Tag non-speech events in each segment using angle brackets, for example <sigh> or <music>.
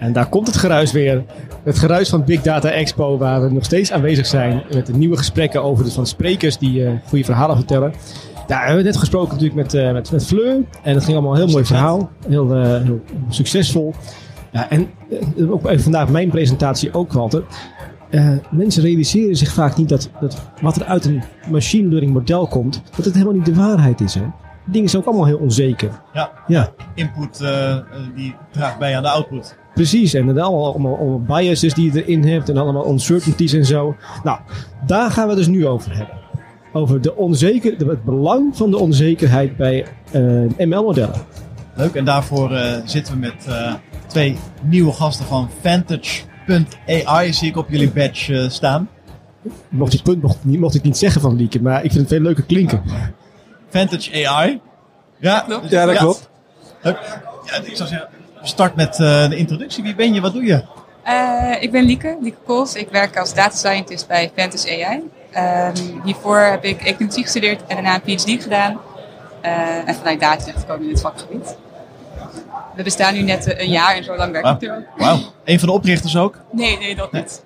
En daar komt het geruis weer. Het geruis van Big Data Expo, waar we nog steeds aanwezig zijn met de nieuwe gesprekken over de van sprekers die uh, goede verhalen vertellen. Daar hebben we net gesproken natuurlijk met, uh, met, met Fleur. En dat ging allemaal een heel mooi verhaal. Heel, uh, heel succesvol. Ja, en ook even vandaag mijn presentatie ook, Walter. mensen realiseren zich vaak niet dat, dat wat er uit een machine learning model komt, dat het helemaal niet de waarheid is. Hè? Dingen zijn ook allemaal heel onzeker. Ja, ja. input die draagt bij aan de output. Precies, en dan allemaal, allemaal, allemaal biases die je erin hebt en allemaal uncertainties en zo. Nou, daar gaan we dus nu over hebben. Over de onzeker, het belang van de onzekerheid bij uh, eh, ML-modellen. Leuk, en daarvoor uh, zitten we met uh, twee nieuwe gasten van Vantage.ai, zie ik op jullie badge staan. Mocht, die punt, mocht, mocht ik niet zeggen van Lieke, maar ik vind het veel leuker klinken. Vantage AI. Ja, ja dat klopt. Ja, ik zou zeggen, start met uh, de introductie. Wie ben je? Wat doe je? Uh, ik ben Lieke, Lieke Kools. Ik werk als data scientist bij Fantasy AI. Um, ehm, hiervoor heb ik economie gestudeerd en daarna een PhD gedaan. Uh, en vanuit daar terecht gekomen in het vakgebied. We bestaan nu net een jaar en zo lang werk ik er Wauw. Een van de oprichters ook? Nee, nee, dat niet.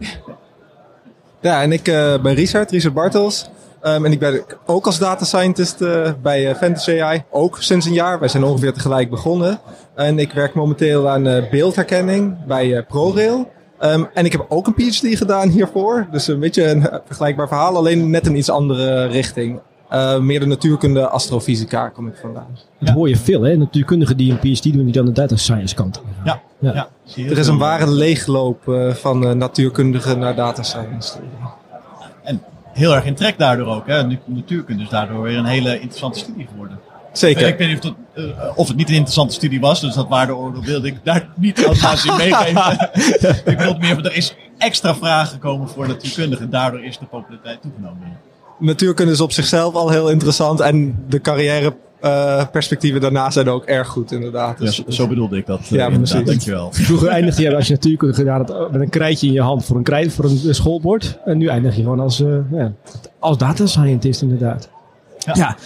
Ja, en ik ben Richard, Richard Bartels. Um, en ik ben ook als data scientist uh, bij uh, Fantasy AI, ook sinds een jaar. Wij zijn ongeveer tegelijk begonnen. En ik werk momenteel aan uh, beeldherkenning bij ProRail. Um, en ik heb ook een PhD gedaan hiervoor. Dus een beetje een vergelijkbaar verhaal, alleen net een iets andere richting. meer de natuurkunde, astrofysica kom ik vandaan. Dat hoor je veel, hè? Natuurkundigen die een PhD doen, die dan de data science kant ja. ja. ja. Er is een ware leegloop van natuurkundigen naar data science. Heel erg in trek daardoor ook. Hè? Natuurkunde is daardoor weer een hele interessante studie geworden. Zeker. Ik weet niet of, het, uh, of het niet een interessante studie was, dus dat waardeoordeel wilde ik daar niet als aanzien meegeven. <laughs> <laughs> ik bedoel meer, er is extra vraag gekomen voor natuurkundigen, daardoor is de populariteit toegenomen. Natuurkunde is op zichzelf al heel interessant en de carrière uh, perspectieven daarna zijn ook erg goed, inderdaad. Dus, ja, zo bedoelde ik dat. Uh, ja, precies. Dankjewel. <laughs> Vroeger eindigde je als je natuurkunde gedaan had met een krijtje in je hand voor een, krijt, voor een schoolbord. En nu eindig je gewoon als, uh, ja, als data scientist, inderdaad. Ja.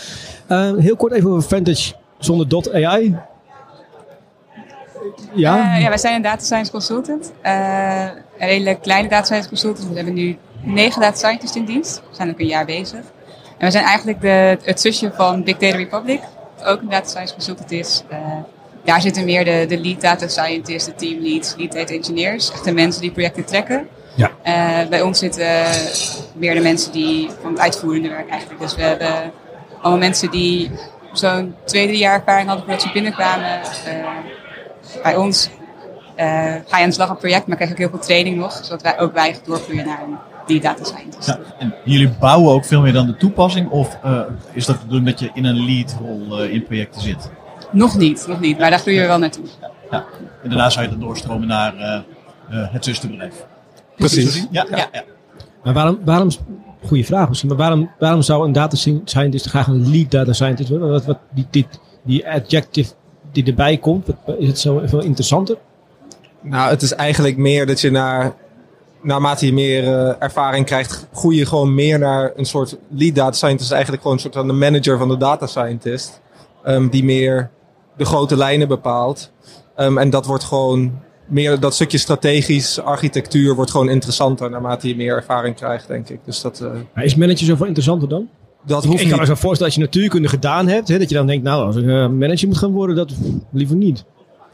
ja. heel kort even over Vantage zonder AI. Ja? ja, wij zijn een data science consultant. een hele kleine data science consultant. We hebben nu negen data scientists in dienst. We zijn ook een jaar bezig. En we zijn eigenlijk de, het zusje van Big Data Republic, ook een data science consultant is. Uh, daar zitten meer de, de lead data scientists, de team leads, lead data engineers. Echt de mensen die projecten trekken. Ja. Uh, bij ons zitten meer de mensen die van het uitvoerende werk eigenlijk. Dus we hebben allemaal mensen die zo'n twee, drie jaar ervaring hadden voordat ze binnenkwamen. Uh, bij ons ga je aan de slag op het project, maar krijg ook heel veel training nog. Zodat wij ook wij doorgroeien naar een die data scientist. Ja, en jullie bouwen ook veel meer dan de toepassing? Of uh, is dat doen dat je in een leadrol uh, in projecten zit? Nog niet, nog niet. Maar daar groeien we wel naartoe. Ja. En daarna zou je dan doorstromen naar uh, het zusterbedrijf. Precies. Ja, ja. ja. Maar waarom, waarom, goede vraag misschien, maar waarom, waarom zou een data scientist graag een lead data scientist worden? Wat, wat, die, die, die adjective die erbij komt, is het zo veel interessanter? Nou, het is eigenlijk meer dat je naar naarmate je meer uh, ervaring krijgt, groei je gewoon meer naar een soort lead data scientist. Eigenlijk gewoon een soort van de manager van de data scientist. Um, die meer de grote lijnen bepaalt. Um, en dat wordt gewoon meer, dat stukje strategisch architectuur wordt gewoon interessanter naarmate je meer ervaring krijgt, denk ik. Dus dat, uh, is manager zoveel interessanter dan? Dat hoeft ik, ik kan me zo voorstellen als je natuurkunde gedaan hebt, hè, dat je dan denkt, nou, als ik uh, manager moet gaan worden, dat liever niet.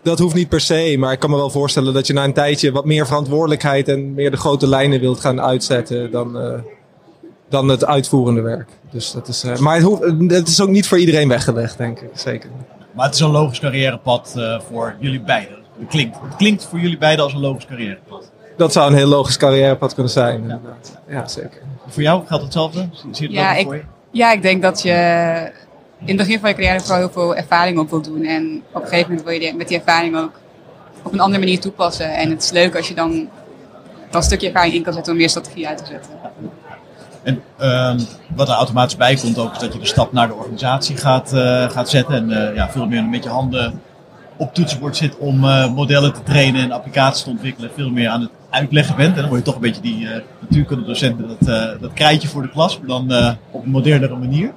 Dat hoeft niet per se, maar ik kan me wel voorstellen dat je na een tijdje wat meer verantwoordelijkheid en meer de grote lijnen wilt gaan uitzetten dan, uh, dan het uitvoerende werk. Dus dat is, uh, maar het, hoeft, het is ook niet voor iedereen weggelegd, denk ik. Zeker. Maar het is een logisch carrièrepad uh, voor jullie beiden. Het klinkt, het klinkt voor jullie beiden als een logisch carrièrepad. Dat zou een heel logisch carrièrepad kunnen zijn, inderdaad. Ja, zeker. Voor jou geldt hetzelfde? Zie je het ja, ik, voor je? Ja, ik denk dat je in het begin van je carrière vooral heel veel ervaring op wil doen. En op een gegeven moment wil je met die ervaring ook op een andere manier toepassen. En het is leuk als je dan dat stukje ervaring in kan zetten om meer strategie uit te zetten. En ehm, wat er automatisch bij komt ook, is dat je de stap naar de organisatie gaat, eh, gaat zetten. En eh, ja, veel meer met je handen op toetsenbord zit om eh, modellen te trainen en applicaties te ontwikkelen. Veel meer aan het uitleggen bent. En dan word je toch een beetje die natuurkunde docent met dat, dat krijtje voor de klas, maar dan op een modernere manier.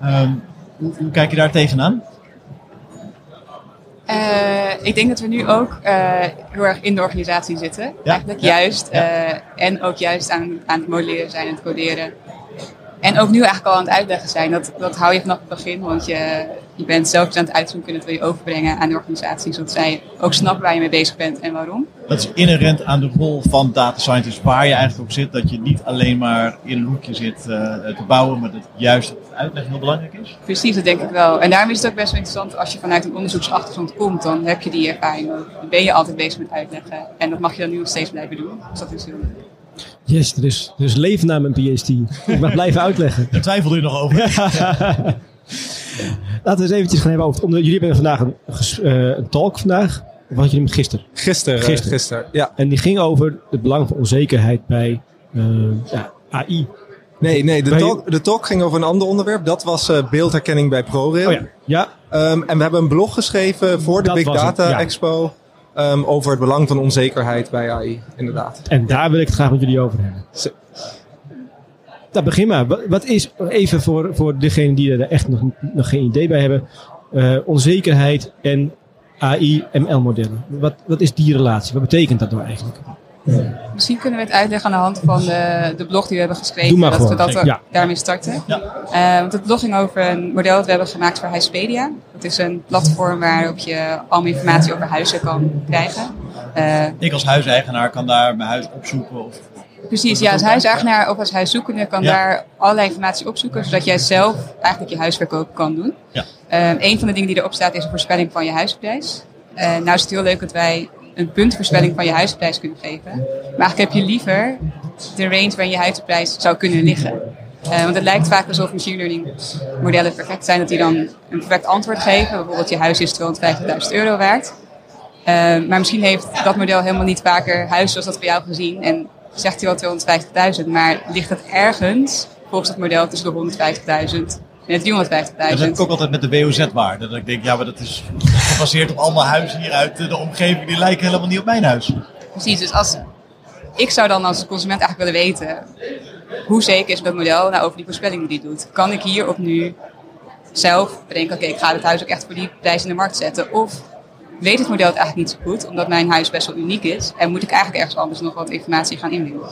Ehm, hoe, hoe, kijk je daar tegenaan? Uh, ik denk dat we nu ook uh, heel erg in de organisatie zitten. Ja, Eigenlijk ja, juist. Ja. Uh, en ook juist aan, aan het modelleren zijn en het coderen. En ook nu eigenlijk al aan het uitleggen zijn. Dat, dat hou je vanaf het begin. Want je, je bent zelf aan het uitzoeken en dat wil je overbrengen aan de organisatie. Zodat zij ook snappen waar je mee bezig bent en waarom. Dat is inherent aan de rol van data scientist. Waar je eigenlijk op zit. Dat je niet alleen maar in een hoekje zit uh, te bouwen. Maar dat juist het uitleggen heel belangrijk is. Precies, dat denk ik wel. En daarom is het ook best wel interessant. Als je vanuit een onderzoeksachtergrond komt. Dan heb je die ervaring ook. Dan ben je altijd bezig met uitleggen. En dat mag je dan nu nog steeds blijven doen. Dus dat is heel leuk. Yes, er is, er is leven na mijn PhD. Ik mag blijven uitleggen. Daar twijfelde u nog over. Laten we eens eventjes gaan hebben over... Onder, jullie hebben vandaag een, uh, een talk vandaag. Of had je hem gisteren? Gisteren. Gisteren, gisteren ja. En die ging over het belang van onzekerheid bij uh, ja, AI. Nee, nee de, talk, de talk ging over een ander onderwerp. Dat was uh, beeldherkenning bij ProRail. Oh ja. ja. Um, en we hebben een blog geschreven voor de dat Big Data het, ja. Expo. Um, over het belang van onzekerheid bij AI, inderdaad. En daar wil ik het graag met jullie over hebben. Zo. Nou, begin maar. Wat is, even voor, voor degenen die er echt nog, nog geen idee bij hebben, uh, onzekerheid en AI-ML-modellen. Wat, wat is die relatie? Wat betekent dat nou eigenlijk? Misschien kunnen we het uitleggen aan de hand van de, de blog die we hebben geschreven. Dat gewoon. we dat ja. daarmee starten. Ja. Uh, want het blog ging over een model dat we hebben gemaakt voor Huispedia. Dat is een platform waarop je al mijn informatie over huizen kan krijgen. Uh, ik als huiseigenaar kan daar mijn huis opzoeken of Precies, ja, als huiseigenaar of als huiszoekende kan ja. daar allerlei informatie opzoeken, zodat jij zelf eigenlijk je huisverkoop kan doen. Ja. Uh, een van de dingen die erop staat is een voorspelling van je huisprijs. Uh, nou is het heel leuk dat wij een puntvoorspelling van je huisprijs kunnen geven. Maar eigenlijk heb je liever de range waarin je huisprijs zou kunnen liggen. Uh, want het lijkt vaak alsof machine learning modellen perfect zijn, dat die dan een perfect antwoord geven. Bijvoorbeeld je huis is 250.000 euro waard. Uh, maar misschien heeft dat model helemaal niet vaker huis zoals dat bij jou gezien. En zegt hij wel 250.000, maar ligt het ergens volgens het model tussen de 150.000 en 350.000? Dat heb ik ook altijd met de WOZ-waarde. Dat ik denk, ja, maar dat is gebaseerd op allemaal huizen hier uit de omgeving. Die lijken helemaal niet op mijn huis. Precies, dus als, ik zou dan als consument eigenlijk willen weten... hoe zeker is dat model nou over die voorspelling die het doet? Kan ik hier op nu zelf bedenken, oké, okay, ik ga het huis ook echt voor die prijs in de markt zetten? Of weet het model het eigenlijk niet zo goed, omdat mijn huis best wel uniek is. En moet ik eigenlijk ergens anders nog wat informatie gaan inwinnen.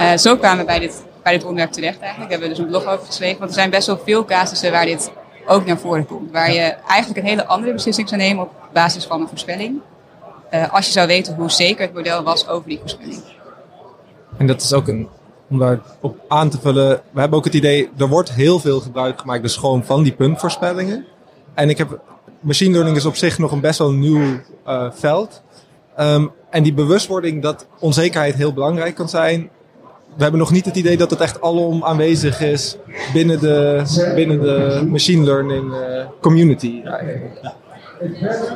Uh, zo kwamen we bij dit, bij dit onderwerp terecht eigenlijk. Daar hebben we dus een blog over geschreven. Want er zijn best wel veel casussen waar dit ook naar voren komt. Waar je eigenlijk een hele andere beslissing zou nemen op basis van een voorspelling. Uh, als je zou weten hoe zeker het model was over die voorspelling. En dat is ook een, om daarop aan te vullen. We hebben ook het idee, er wordt heel veel gebruik gemaakt dus gewoon van die puntvoorspellingen. En ik heb machine learning is op zich nog een best wel nieuw uh, veld. Um, en die bewustwording dat onzekerheid heel belangrijk kan zijn. We hebben nog niet het idee dat het echt alom aanwezig is binnen de, binnen de machine learning uh, community. Ja.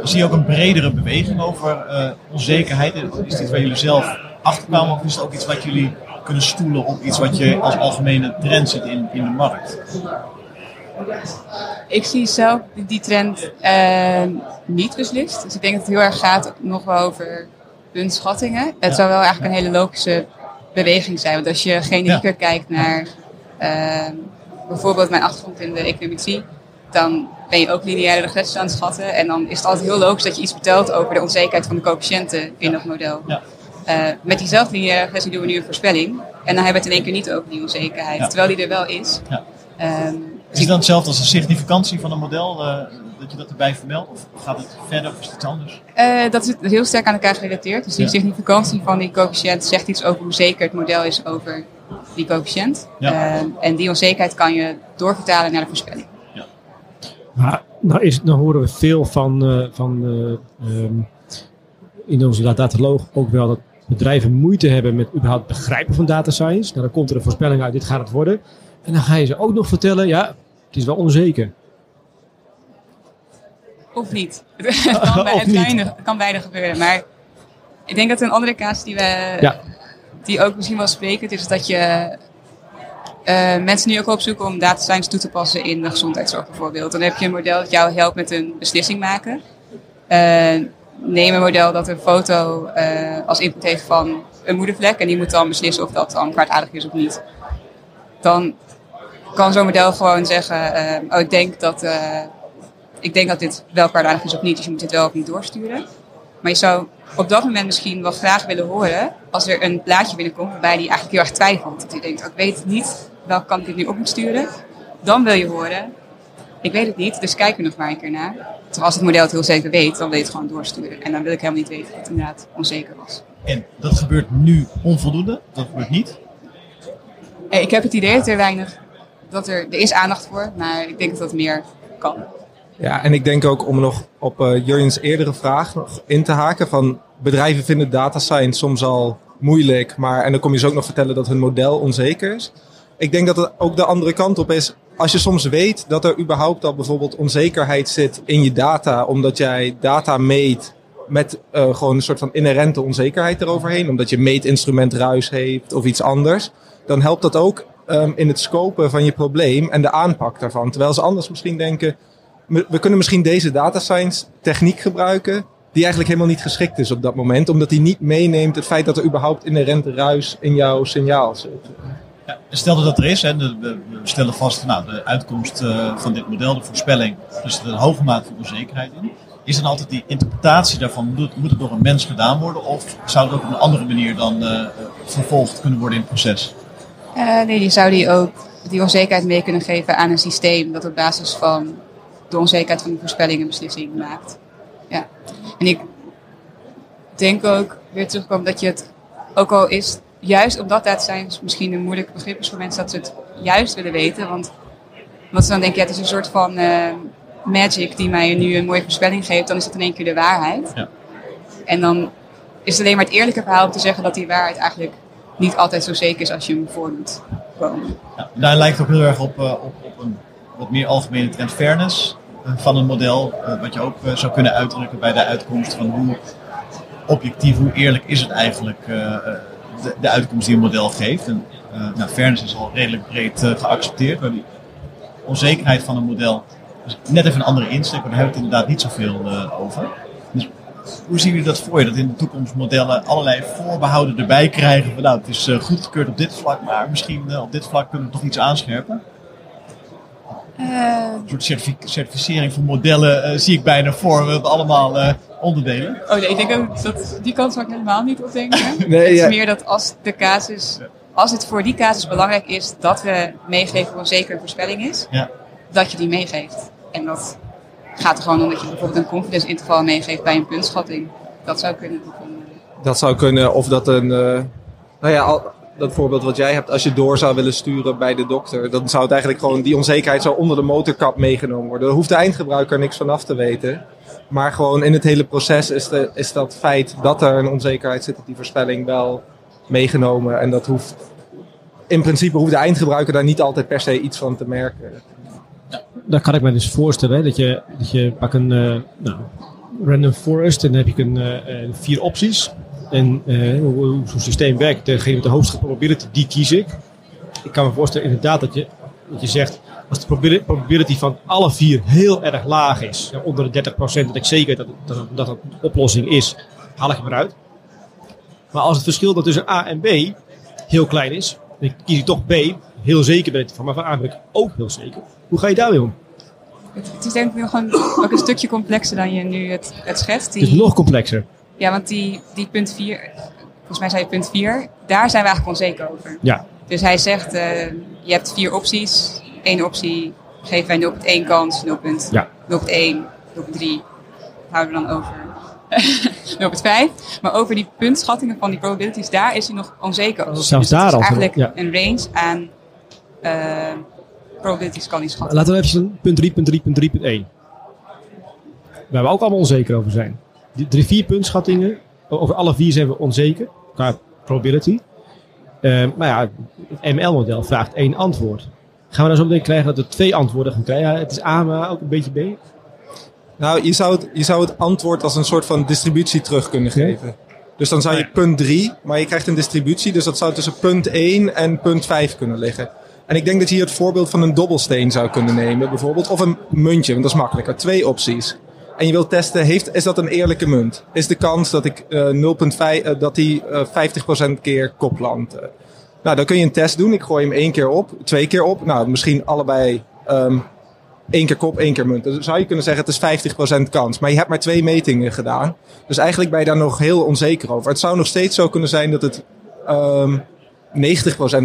Zie je ook een bredere beweging over uh, onzekerheid? Is dit waar jullie zelf achterkwamen of is het ook iets wat jullie kunnen stoelen op iets wat je als algemene trend ziet in, in de markt? Ik zie zelf die trend uh, niet beslist. Dus ik denk dat het heel erg gaat nog wel over puntschattingen. Het ja. zou wel eigenlijk een hele logische beweging zijn. Want als je genieker ja. kijkt naar uh, bijvoorbeeld mijn achtergrond in de econometrie, dan ben je ook lineaire regressies aan het schatten. En dan is het altijd heel logisch dat je iets vertelt over de onzekerheid van de coëfficiënten in dat model. Ja. Uh, met diezelfde lineaire regressie doen we nu een voorspelling. En dan hebben we het in één keer niet over die onzekerheid. Terwijl die er wel is. Um, is het dan hetzelfde als de significantie van een model, uh, dat je dat erbij vermeldt? Of gaat het verder of is het iets anders? Uh, dat is heel sterk aan elkaar gerelateerd. Dus die ja. significantie van die coëfficiënt zegt iets over hoe zeker het model is over die coëfficiënt. Ja. Uh, en die onzekerheid kan je doorvertalen naar de voorspelling. Ja. Maar nou, is, nou horen we veel van, van um, in onze dataloog ook wel dat bedrijven moeite hebben met überhaupt begrijpen van data science. Nou, dan komt er een voorspelling uit, dit gaat het worden. En dan ga je ze ook nog vertellen, ja, het is wel onzeker. Of niet. <laughs> Het kan, <laughs> bij, Of het niet. kan, beide gebeuren. Maar ik denk dat een andere casus die we Ja. die ook misschien wel sprekend is, dat je eh, mensen nu ook opzoeken om data science toe te passen in de gezondheidszorg bijvoorbeeld. Dan heb je een model dat jou helpt met een beslissing maken. Eh, neem een model dat een foto eh, als input heeft van een moedervlek en die moet dan beslissen of dat dan kwaadaardig is of niet. Dan kan zo'n model gewoon zeggen, oh ik denk dat, ik denk dat dit wel kwaadaardig is of niet, dus je moet dit wel of niet doorsturen. Maar je zou op dat moment misschien wel graag willen horen als er een plaatje binnenkomt waarbij die eigenlijk heel erg twijfelt. Dat hij denkt, oh, ik weet het niet, welke kant ik dit nu op moet sturen. Dan wil je horen, ik weet het niet, dus kijk er nog maar een keer naar. Terwijl als het model het heel zeker weet, dan wil je het gewoon doorsturen. En dan wil ik helemaal niet weten dat het inderdaad onzeker was. En dat gebeurt nu onvoldoende. Dat gebeurt niet. Eh, Ik heb het idee dat er weinig, dat er, er is aandacht voor, maar ik denk dat dat meer kan. Ja, en ik denk ook om nog op eh Jurjens eerdere vraag nog in te haken van bedrijven vinden data science soms al moeilijk, maar en dan kom je ze ook nog vertellen dat hun model onzeker is. Ik denk dat het ook de andere kant op is. Als je soms weet dat er überhaupt al bijvoorbeeld onzekerheid zit in je data, omdat jij data meet met eh, gewoon een soort van inherente onzekerheid eroverheen, omdat je meetinstrument ruis heeft of iets anders, dan helpt dat ook ehm, in het scopen van je probleem en de aanpak daarvan. Terwijl ze anders misschien denken, we kunnen misschien deze data science techniek gebruiken die eigenlijk helemaal niet geschikt is op dat moment, omdat die niet meeneemt het feit dat er überhaupt inherente ruis in jouw signaal zit. Ja, stel dat dat er is, hè, we stellen vast nou, de uitkomst eh, van dit model, de voorspelling, dus er zit een hoge mate van onzekerheid in. Is dan altijd die interpretatie daarvan, moet het, moet het door een mens gedaan worden of zou het ook op een andere manier dan eh, vervolgd kunnen worden in het proces? Eh, nee, die zou die ook die onzekerheid mee kunnen geven aan een systeem dat op basis van de onzekerheid van de voorspelling een beslissing maakt. Ja. En ik denk ook weer terugkomen dat je het ook al is, juist omdat data science misschien een moeilijk begrip is voor mensen, dat ze het juist willen weten. Want wat ze dan denken, ja, het is een soort van eh, magic die mij nu een mooie voorspelling geeft, dan is dat in één keer de waarheid. Ja. En dan is het alleen maar het eerlijke verhaal om te zeggen dat die waarheid eigenlijk niet altijd zo zeker is als je hem voor doet komen. Ja, daar lijkt het ook heel erg op, eh, op, op een wat meer algemene trend fairness eh, van een model. eh, wat je ook eh, zou kunnen uitdrukken bij de uitkomst van hoe objectief, hoe eerlijk is het eigenlijk de, uitkomst die een model geeft. En, nou, fairness is al redelijk breed geaccepteerd. Maar die onzekerheid van een model net even een andere insteek. Maar daar hebben we het inderdaad niet zoveel over. Dus hoe zien jullie dat voor je? Dat in de toekomst modellen allerlei voorbehouden erbij krijgen. Van, nou, het is goedgekeurd op dit vlak, maar misschien op dit vlak kunnen we toch iets aanscherpen. Een soort certific- certificering van modellen eh, zie ik bijna voor. We hebben allemaal eh, onderdelen. Oh nee, ik denk ook dat die kant zou ik helemaal niet op denken. <laughs> Nee, het is ja. meer dat als de casus, als het voor die casus belangrijk is dat we meegeven hoe zeker een voorspelling is, Ja. dat je die meegeeft. En dat gaat er gewoon om dat je bijvoorbeeld een confidence interval meegeeft bij een puntschatting. Dat zou kunnen. Dat zou kunnen, of dat een. eh, nou ja, al, dat voorbeeld wat jij hebt, als je door zou willen sturen bij de dokter, dan zou het eigenlijk gewoon die onzekerheid zou onder de motorkap meegenomen worden. Daar hoeft de eindgebruiker niks van af te weten. Maar gewoon in het hele proces is, de, is dat feit dat er een onzekerheid zit die voorspelling wel meegenomen. En dat hoeft. In principe hoeft de eindgebruiker daar niet altijd per se iets van te merken. Dan kan ik me dus voorstellen dat je, dat je pak een eh, nou, random forest en dan heb je een, eh, vier opties. En eh, hoe, hoe zo'n systeem werkt, degene met de hoogste probability, die kies ik. Ik kan me voorstellen inderdaad dat je, dat je zegt, als de probability- van alle vier heel erg laag is, onder de 30%, dat ik zeker dat, dat, dat een oplossing is, haal ik hem eruit. Maar als het verschil dan tussen A en B heel klein is, dan kies ik toch B, heel zeker ben ik van, maar van A ben ik ook heel zeker. Hoe ga je daarmee om? Het, het is denk ik nog een, ook een stukje complexer dan je nu het, het schetst. Het is Die, nog complexer. Ja, want die, die punt 4, volgens mij zei je punt 4, daar zijn we eigenlijk onzeker over. Ja, Dus hij zegt, eh, je hebt vier opties. Eén optie geven wij 0,1 kans, 0,1, Ja. 0,1, 0,3 houden we dan over. <laughs> 0,5. Maar over die puntschattingen van die probabilities, daar is hij nog onzeker over. Zelfs dus daar is al, eigenlijk ja. een range aan eh, probabilities kan hij schatten. laten we even punt 3, punt 3, punt 3, punt 1. Waar we ook allemaal onzeker over zijn. Die drie, vier puntschattingen, over alle vier zijn we onzeker, qua probability. Eh, maar ja, het ML-model vraagt één antwoord. Gaan we dan zo meteen krijgen dat we twee antwoorden gaan krijgen? Ja, het is A, maar ook een beetje B? Nou, je zou, het, je zou het antwoord als een soort van distributie terug kunnen geven. Dus dan zou je punt 3, maar je krijgt een distributie, dus dat zou tussen punt 1 en punt 5 kunnen liggen. En ik denk dat je hier het voorbeeld van een dobbelsteen zou kunnen nemen, bijvoorbeeld. Of een muntje, want dat is makkelijker. Twee opties. En je wilt testen, heeft, is dat een eerlijke munt? Is de kans dat ik uh, 0,5, uh, dat die uh, 50% keer kop landt? nou, dan kun je een test doen. Ik gooi hem één keer op, twee keer op. Nou, misschien allebei um, één keer kop, één keer munt. Dan zou je kunnen zeggen, het is 50% kans. Maar je hebt maar twee metingen gedaan. Dus eigenlijk ben je daar nog heel onzeker over. Het zou nog steeds zo kunnen zijn dat het um,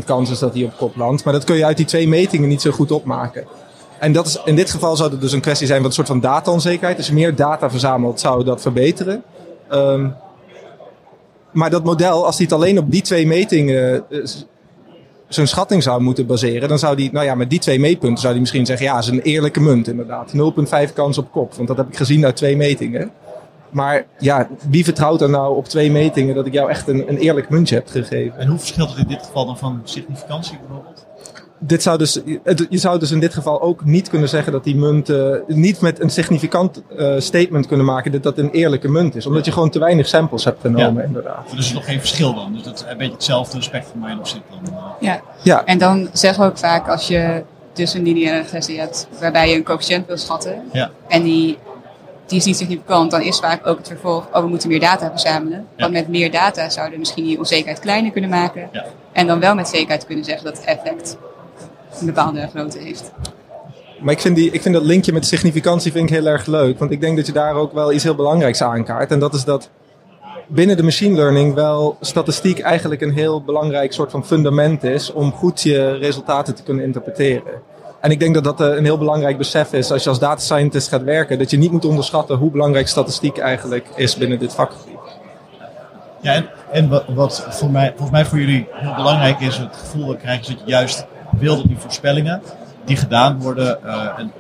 90% kans is dat hij op kop landt. Maar dat kun je uit die twee metingen niet zo goed opmaken. En dat is, in dit geval zou het dus een kwestie zijn van een soort van data-onzekerheid. Je meer data verzamelt, zou dat verbeteren. Um, maar dat model, als hij het alleen op die twee metingen uh, zijn schatting zou moeten baseren, dan zou die, nou ja, met die twee meetpunten zou hij misschien zeggen, ja, is een eerlijke munt inderdaad. 0,5 kans op kop, want dat heb ik gezien uit twee metingen. Maar ja, wie vertrouwt er nou op twee metingen dat ik jou echt een, een eerlijk muntje heb gegeven? En hoe verschilt het in dit geval dan van significantie bijvoorbeeld? Dit zou dus, je zou dus in dit geval ook niet kunnen zeggen dat die munt, uh, niet met een significant uh, statement kunnen maken dat dat een eerlijke munt is. Omdat je gewoon te weinig samples hebt genomen, ja. inderdaad. Dus er is nog geen verschil dan. Dus dat is een beetje hetzelfde spectrum waar je op zit dan. Uh. Ja. ja, en dan zeggen we ook vaak als je dus een lineaire regressie hebt waarbij je een coëfficiënt wil schatten. Ja. En die die is niet significant, dan is vaak ook het vervolg, oh we moeten meer data verzamelen. Ja. Want met meer data zouden we misschien die onzekerheid kleiner kunnen maken. Ja. En dan wel met zekerheid kunnen zeggen dat het effect een bepaalde grootte heeft. Maar ik vind, die, ik vind dat linkje met significantie vind ik heel erg leuk. Want ik denk dat je daar ook wel iets heel belangrijks aankaart. En dat is dat binnen de machine learning wel statistiek eigenlijk een heel belangrijk soort van fundament is om goed je resultaten te kunnen interpreteren. En ik denk dat dat eh, een heel belangrijk besef is als je als data scientist gaat werken. Dat je niet moet onderschatten hoe belangrijk statistiek eigenlijk is binnen dit vakgebied. Ja, en, en wat, wat voor mij, volgens mij voor jullie heel belangrijk is, het gevoel dat krijg is dat je juist wil dat die voorspellingen die gedaan worden, uh, en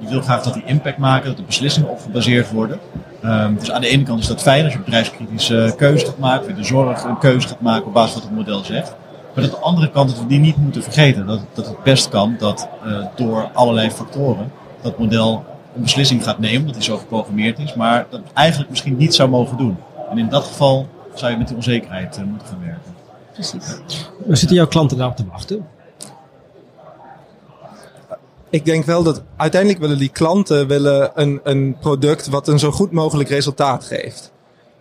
je wil graag dat die impact maken, dat de beslissingen op gebaseerd worden. Um, dus aan de ene kant is dat fijn als je bedrijfskritische keuze gaat maken, of de zorg een keuze gaat maken op basis van wat het model zegt. Maar aan de andere kant dat we die niet moeten vergeten. Dat, dat het best kan dat uh, door allerlei factoren dat model een beslissing gaat nemen, dat hij zo geprogrammeerd is, maar dat het eigenlijk misschien niet zou mogen doen. En in dat geval zou je met die onzekerheid uh, moeten gaan werken. Precies. Waar zitten jouw klanten daarop te wachten? Ik denk wel dat uiteindelijk willen die klanten willen een, een product wat een zo goed mogelijk resultaat geeft.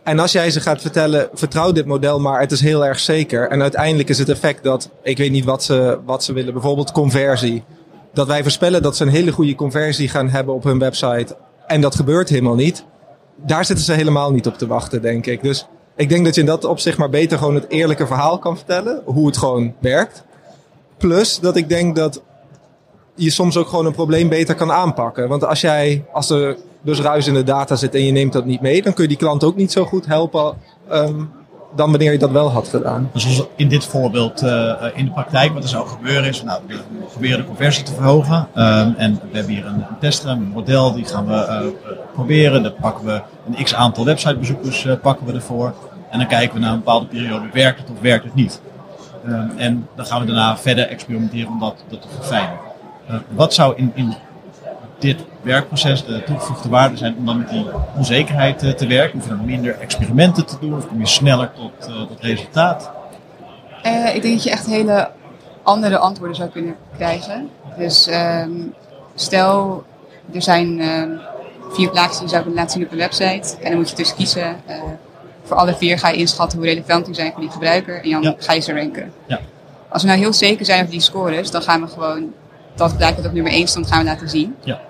En als jij ze gaat vertellen, vertrouw dit model maar, het is heel erg zeker. En uiteindelijk is het effect dat, ik weet niet wat ze, wat ze willen, bijvoorbeeld conversie. Dat wij voorspellen dat ze een hele goede conversie gaan hebben op hun website. En dat gebeurt helemaal niet. Daar zitten ze helemaal niet op te wachten, denk ik. Dus ik denk dat je in dat opzicht maar beter gewoon het eerlijke verhaal kan vertellen. Hoe het gewoon werkt. Plus dat ik denk dat je soms ook gewoon een probleem beter kan aanpakken. Want als jij, als er dus ruis in de data zit en je neemt dat niet mee, dan kun je die klant ook niet zo goed helpen um, dan wanneer je dat wel had gedaan. Dus zoals in dit voorbeeld uh, in de praktijk, wat er zou gebeuren is, nou, we proberen de conversie te verhogen. Um, en we hebben hier een, een een model, die gaan we uh, proberen. Dan pakken we een x aantal websitebezoekers uh, pakken we ervoor. En dan kijken we na een bepaalde periode, werkt het of werkt het niet. Um, en dan gaan we daarna verder experimenteren om dat, dat te verfijnen. Uh, wat zou in, in dit werkproces de toegevoegde waarde zijn om dan met die onzekerheid uh, te werken? Hoef je dan minder experimenten te doen of kom je sneller tot, uh, tot resultaat? Uh, ik denk dat je echt hele andere antwoorden zou kunnen krijgen. Dus um, stel, er zijn um, vier plaatjes die je zou kunnen laten zien op een website. En dan moet je dus kiezen. voor alle vier ga je inschatten hoe relevant die zijn voor die gebruiker. En dan ja. ga je ze ranken. Ja. Als we nou heel zeker zijn over die scores, dan gaan we gewoon dat blijkt dat op nummer 1 stond, gaan we laten zien. Ja.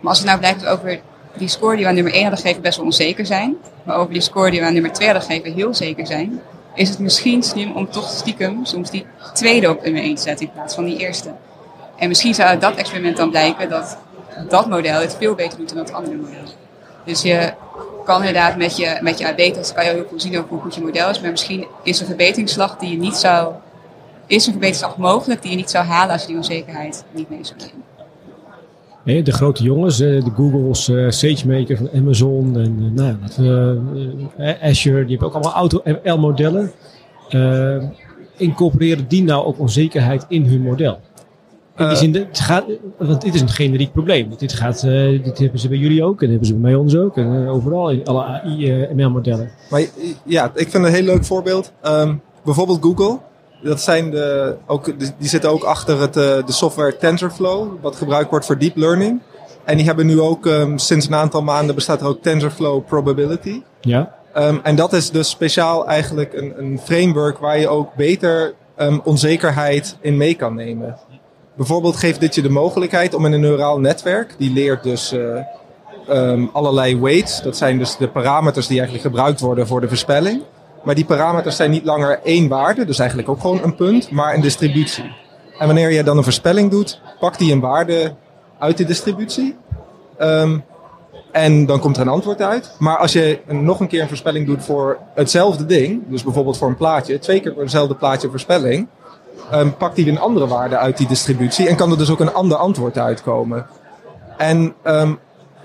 Maar als het nou blijkt dat over die score die we aan nummer 1 hadden gegeven best wel onzeker zijn, maar over die score die we aan nummer 2 hadden gegeven heel zeker zijn, is het misschien slim om toch stiekem soms die tweede op nummer 1 te zetten in plaats van die eerste. En misschien zou uit dat experiment dan blijken dat dat model het veel beter doet dan het andere model. Dus je kan inderdaad met je, met je AB-test kan je heel veel zien over hoe goed je model is, maar misschien is een verbeteringsslag die je niet zou is een verbeterslag mogelijk die je niet zou halen als je die onzekerheid niet mee zou nemen. Nee, de grote jongens, de Googles, uh, SageMaker van Amazon en uh, nou, Azure, die hebben ook allemaal auto-ML-modellen. incorporeren die nou ook onzekerheid in hun model? In die Eh, zin, het gaat, want dit is een generiek probleem. Dit, gaat, eh, dit hebben ze bij jullie ook en hebben ze bij ons ook. En eh, overal in alle AI-ML-modellen. Maar ja, ik vind het een heel leuk voorbeeld. Ehm, bijvoorbeeld Google. Dat zijn de, ook, die zitten ook achter het, eh, de software TensorFlow, wat gebruikt wordt voor deep learning. En die hebben nu ook, ehm, sinds een aantal maanden bestaat er ook TensorFlow Probability. ja? Ehm, en dat is dus speciaal eigenlijk een, een framework waar je ook beter ehm, onzekerheid in mee kan nemen. Bijvoorbeeld geeft dit je de mogelijkheid om in een neuraal netwerk, die leert dus eh, allerlei weights, dat zijn dus de parameters die eigenlijk gebruikt worden voor de voorspelling. Maar die parameters zijn niet langer één waarde, dus eigenlijk ook gewoon een punt, maar een distributie. En wanneer je dan een voorspelling doet, pakt hij een waarde uit de distributie. Ehm, en dan komt er een antwoord uit. Maar als je nog een keer een voorspelling doet voor hetzelfde ding, dus bijvoorbeeld voor een plaatje, twee keer voor hetzelfde plaatje voorspelling, ehm, pakt weer een andere waarde uit die distributie en kan er dus ook een ander antwoord uitkomen. En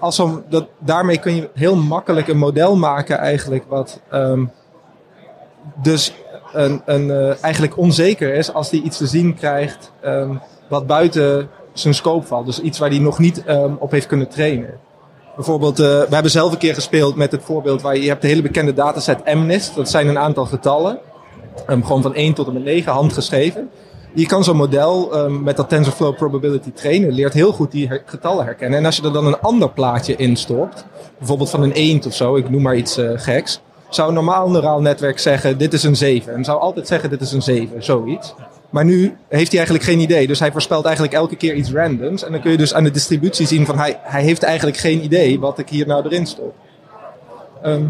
zo, dat, daarmee kun je heel makkelijk een model maken eigenlijk wat dus een, een, eh, eigenlijk onzeker is als hij iets te zien krijgt ehm, wat buiten zijn scope valt. Dus iets waar hij nog niet ehm, op heeft kunnen trainen. Bijvoorbeeld, eh, we hebben zelf een keer gespeeld met het voorbeeld waar je, hebt de hele bekende dataset MNIST. Dat zijn een aantal getallen. Ehm, gewoon van 1 tot en met 9 handgeschreven. Je kan zo'n model met dat TensorFlow Probability trainen. Leert heel goed die getallen herkennen. En als je er dan een ander plaatje in stopt. Bijvoorbeeld van een eend of zo. Ik noem maar iets eh, geks. Zou een normaal neuraal netwerk zeggen dit is een 7. En zou altijd zeggen dit is een 7. Zoiets. Maar nu heeft hij eigenlijk geen idee. Dus hij voorspelt eigenlijk elke keer iets randoms. En dan kun je dus aan de distributie zien van hij, hij heeft eigenlijk geen idee wat ik hier nou erin stop. Ehm,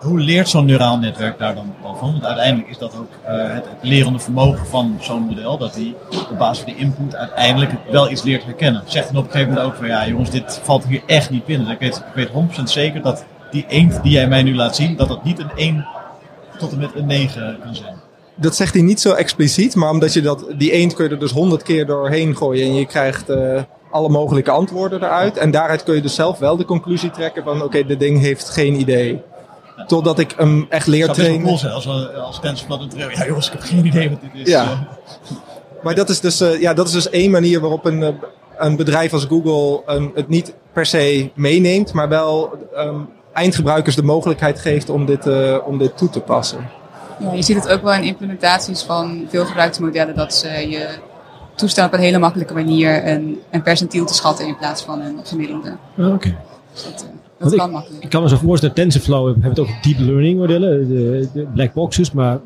hoe leert zo'n neuraal netwerk daar dan van? Want uiteindelijk is dat ook eh, het, lerende vermogen van zo'n model, dat hij op basis van de input uiteindelijk wel iets leert herkennen. Zegt dan op een gegeven moment ook van ja jongens, dit valt hier echt niet binnen. Dus weet, ik weet 100% zeker dat die eend die jij mij nu laat zien, dat dat niet een 1 tot en met een 9 kan zijn. dat zegt hij niet zo expliciet, maar omdat je dat, die eend kun je er dus honderd keer doorheen gooien en je krijgt eh, alle mogelijke antwoorden eruit. En daaruit kun je dus zelf wel de conclusie trekken van oké, dit ding heeft geen idee. Totdat ik hem echt leer Het zou best wel trainen. cool zijn als, als TensorFlow en Trail, ja jongens, ik heb geen idee wat dit is. Ja. Maar dat is dus, eh, ja, dat is dus één manier waarop een, eh, een bedrijf als Google ehm, het niet per se meeneemt, maar wel ehm, eindgebruikers de mogelijkheid geeft om dit, eh, om dit toe te passen. Ja, je ziet het ook wel in implementaties van veel gebruikte modellen dat ze je toestaan op een hele makkelijke manier een, een percentiel te schatten in plaats van een gemiddelde. Ah, Oké. Dus dat, eh, dat kan ik, makkelijk. ik kan me zo voorstellen, TensorFlow hebben het ook deep learning modellen, de, de black boxes, maar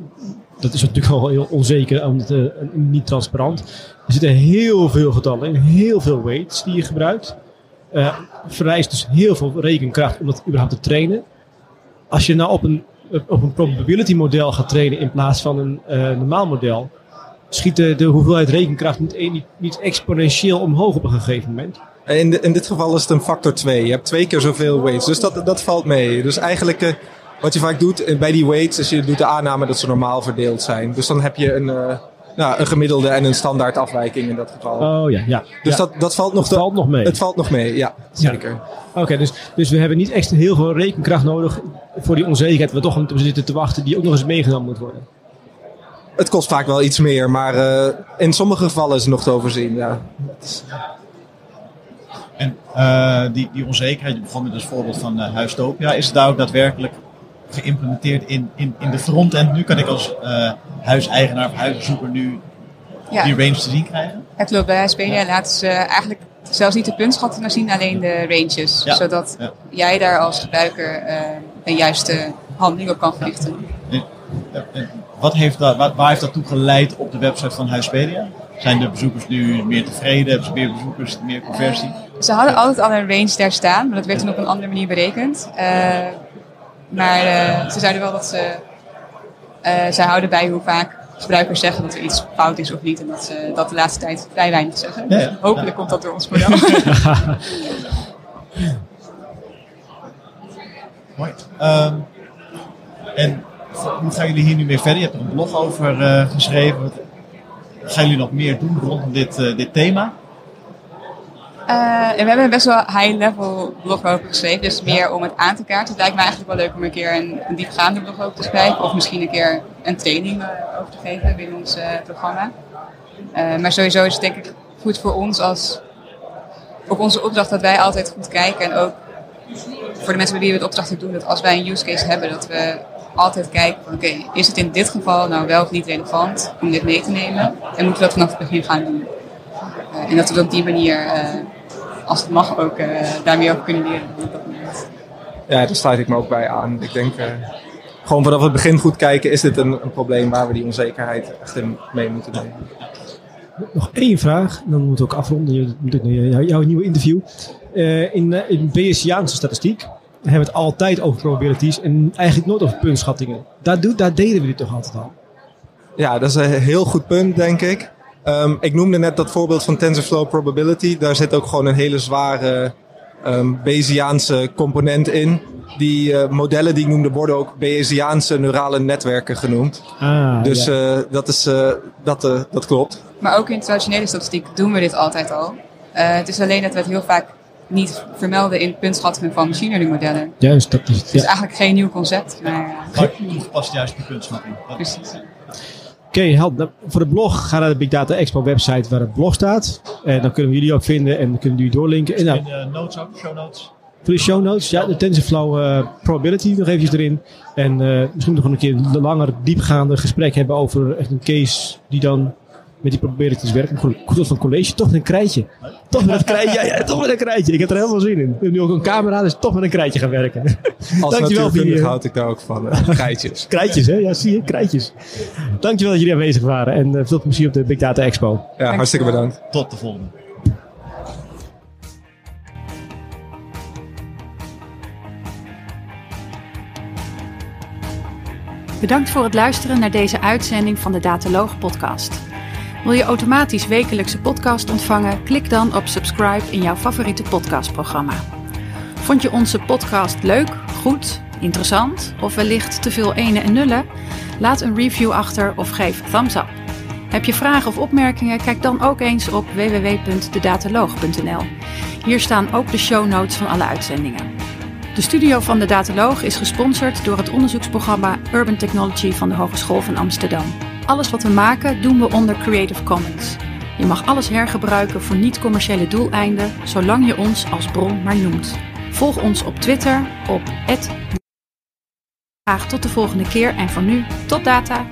dat is natuurlijk al heel onzeker omdat, eh, en niet transparant. Er zitten heel veel getallen in, heel veel weights die je gebruikt. Eh vereist dus heel veel rekenkracht om dat überhaupt te trainen. Als je nou op een, op een probability model gaat trainen in plaats van een eh, normaal model, schiet de, de hoeveelheid rekenkracht niet, niet, niet exponentieel omhoog op een gegeven moment. In, de- in dit geval is het een factor 2. Je hebt twee keer zoveel weights. Dus dat, dat valt mee. Dus eigenlijk eh, wat je vaak doet eh, bij die weights is je doet de aanname dat ze normaal verdeeld zijn. Dus dan heb je een, eh, nou, een gemiddelde en een standaard afwijking in dat geval. Oh ja, ja. dus Ja. dat, dat valt nog Het valt nog mee. Het valt nog mee, ja. Zeker. Oké, dus, dus we hebben niet echt heel veel rekenkracht nodig voor die onzekerheid waar we toch op zitten te wachten, die ook nog eens meegenomen moet worden. Het kost vaak wel iets meer, maar eh, in sommige gevallen is het nog te overzien. Ja. En eh, die, die onzekerheid, je begon met het voorbeeld van eh Huistopia, is het daar ook daadwerkelijk geïmplementeerd in, in, in de frontend? Nu kan ik als eh, huiseigenaar of huisbezoeker nu Ja, die range te zien krijgen? het loopt bij Aspedia laten ze eigenlijk zelfs niet de puntschatten zien, alleen de ranges. Ja. Zodat Ja. jij daar als gebruiker eh, een juiste handeling op kan verrichten. En, en wat heeft dat, waar, waar heeft dat toe geleid op de website van Huispedia? Zijn de bezoekers nu meer tevreden? Hebben ze meer bezoekers, meer conversie? Ze hadden altijd al een range daar staan, maar dat werd toen op een andere manier berekend. Eh, maar eh, ze zeiden wel dat ze, eh zij houden bij hoe vaak gebruikers zeggen dat er iets fout is of niet. En dat ze dat de laatste tijd vrij weinig zeggen. Ja, ja. Dus hopelijk komt dat door ons model. <laughs> Mooi. Ehm, en hoe gaan jullie hier nu mee verder? Je hebt er een blog over eh, geschreven. Wat- Gaan jullie nog meer doen rondom dit, eh, dit thema? Eh, en we hebben best wel high-level blog over geschreven, dus meer om het aan te kaarten. Het lijkt me eigenlijk wel leuk om een keer een, diepgaande blog over te schrijven, of misschien een keer een training eh, over te geven binnen ons eh, programma. Maar sowieso is het denk ik goed voor ons als ook onze opdracht dat wij altijd goed kijken. En ook voor de mensen bij wie we het opdrachten doen, dat als wij een use case hebben, dat we altijd kijken van oké, is het in dit geval nou wel of niet relevant om dit mee te nemen? En moeten we dat vanaf het begin gaan doen? Uh, en dat we op die manier, uh, als het mag, ook uh, daarmee over kunnen leren op dat moment. Ja, daar sluit ik me ook bij aan. Ik denk gewoon vanaf het begin goed kijken, is dit een, een probleem waar we die onzekerheid echt in mee moeten nemen. Nog één vraag, dan moeten we ook afronden. Jouw nieuwe interview. Uh, in, uh, in Bayesiaanse statistiek hebben we het altijd over probabilities en eigenlijk nooit over puntschattingen. Daar, daar deden we dit toch altijd al? Ja, dat is een heel goed punt, denk ik. Um, ik noemde net dat voorbeeld van TensorFlow Probability. Daar zit ook gewoon een hele zware um, Bayesiaanse component in. Die uh, modellen die ik noemde worden ook Bayesiaanse neurale netwerken genoemd. Ah, dus ja. uh, dat, is, uh, dat, dat klopt. Maar ook in traditionele statistiek doen we dit altijd al. het is alleen dat we het heel vaak niet vermelden in puntschattingen van machine learning modellen. Juist, dat is het. Het is eigenlijk geen nieuw concept. Maar, Maar toegepast juist bij kunstschatting. Dat precies. Oké, help. Voor de blog ga naar de Big Data Expo website waar het blog staat. En dan kunnen we jullie ook vinden en dan kunnen jullie doorlinken. En nou, In de notes ook, show notes. voor de show notes, ja, de TensorFlow uh, probability nog eventjes erin. En uh, misschien nog een keer een langer, diepgaande gesprek hebben over echt een case die dan met die probabilities werkt. Goed, goed van college, toch met een krijtje. Toch met een krijtje, ja, ja, toch met een krijtje. Ik heb er helemaal zin in. We hebben nu ook een camera, dus toch met een krijtje gaan werken. Als <laughs> Dankjewel voor natuurkundige je... houd ik daar ook van. Uh, krijtjes. <laughs> krijtjes, hè? Ja, zie je, krijtjes. Dankjewel dat jullie aanwezig waren en uh, veel plezier op de Big Data Expo. Ja, hartstikke bedankt. Tot de volgende. Bedankt voor het luisteren naar deze uitzending van de Dataloog podcast. Wil je automatisch wekelijkse podcast ontvangen? Klik dan op subscribe in jouw favoriete podcastprogramma. Vond je onze podcast leuk, goed, interessant of wellicht te veel ene en nullen? Laat een review achter of geef thumbs up. Heb je vragen of opmerkingen? Kijk dan ook eens op www.dedataloog.nl. Hier staan ook de show notes van alle uitzendingen. De studio van de Dataloog is gesponsord door het onderzoeksprogramma Urban Technology van de Hogeschool van Amsterdam. Alles wat we maken doen we onder Creative Commons. Je mag alles hergebruiken voor niet-commerciële doeleinden, zolang je ons als bron maar noemt. Volg ons op Twitter op Graag tot de volgende keer en voor nu, tot data!